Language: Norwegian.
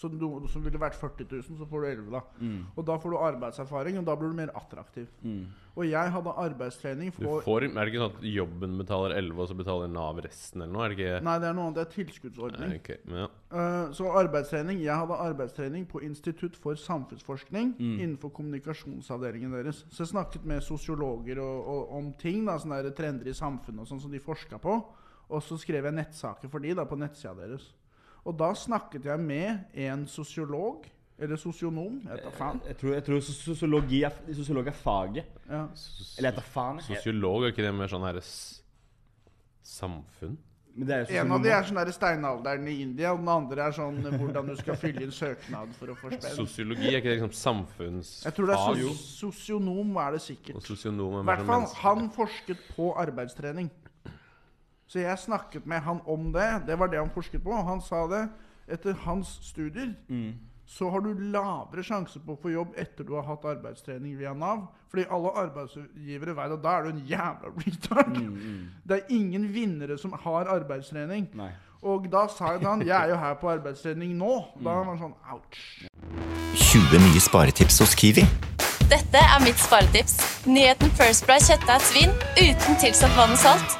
Så du, som ville vært 40 000, så får du 11 da. Mm. Og da får du arbeidserfaring, og da blir du mer attraktiv. Og jeg hadde arbeidstrening Du for får, er det ikke sånn at jobben betaler 11, og så betaler Nav resten, eller noe? Er det ikke Nei, det er noe annet. Det er tilskuddsordning. Nei, ok, ja. uh, så arbeidstrening Jeg hadde arbeidstrening på Institutt for samfunnsforskning Mm. innenfor kommunikasjonsavdelingen deres. Så jeg snakket med sosiologer og, og, om ting, da, sånne der trender i samfunnet og sånn som de forska på. Og så skrev jeg nettsaker for de da på nettsida deres. Og da snakket jeg med en sosiolog, eller sosionom, jeg vet da faen. Jeg tror, jeg tror sosiologi er, sosiolog er faget. Ja. Eller jeg vet da faen. Sosiolog, er ikke det mer sånn her samfunn? Men det er En av de er sånn der steinalderen i India, og den andre er sånn hvordan du skal fylle inn søknad for å få spenn. Sosiologi, er ikke det liksom samfunnsfag? Jeg tror det er sos sosionom, er det sikkert. Og sosionom er I mer hvert sånn fall, menneske. han forsket på arbeidstrening. Så jeg snakket med han om det. Det var det han forsket på. Han sa det. Etter hans studier Mm. så har du lavere sjanse på å få jobb etter du har hatt arbeidstrening via Nav. Fordi alle arbeidsgivere vet at da er du en jævla retard. Mm, Det er ingen vinnere som har arbeidstrening. Nei. Og da sa jeg til han Jeg er jo her på arbeidstrening nå. Da var han sånn ouch. 20 nye sparetips hos Kiwi. Dette er mitt sparetips. Nyheten First Price kjøttdeig svin uten tilsatt vann og salt.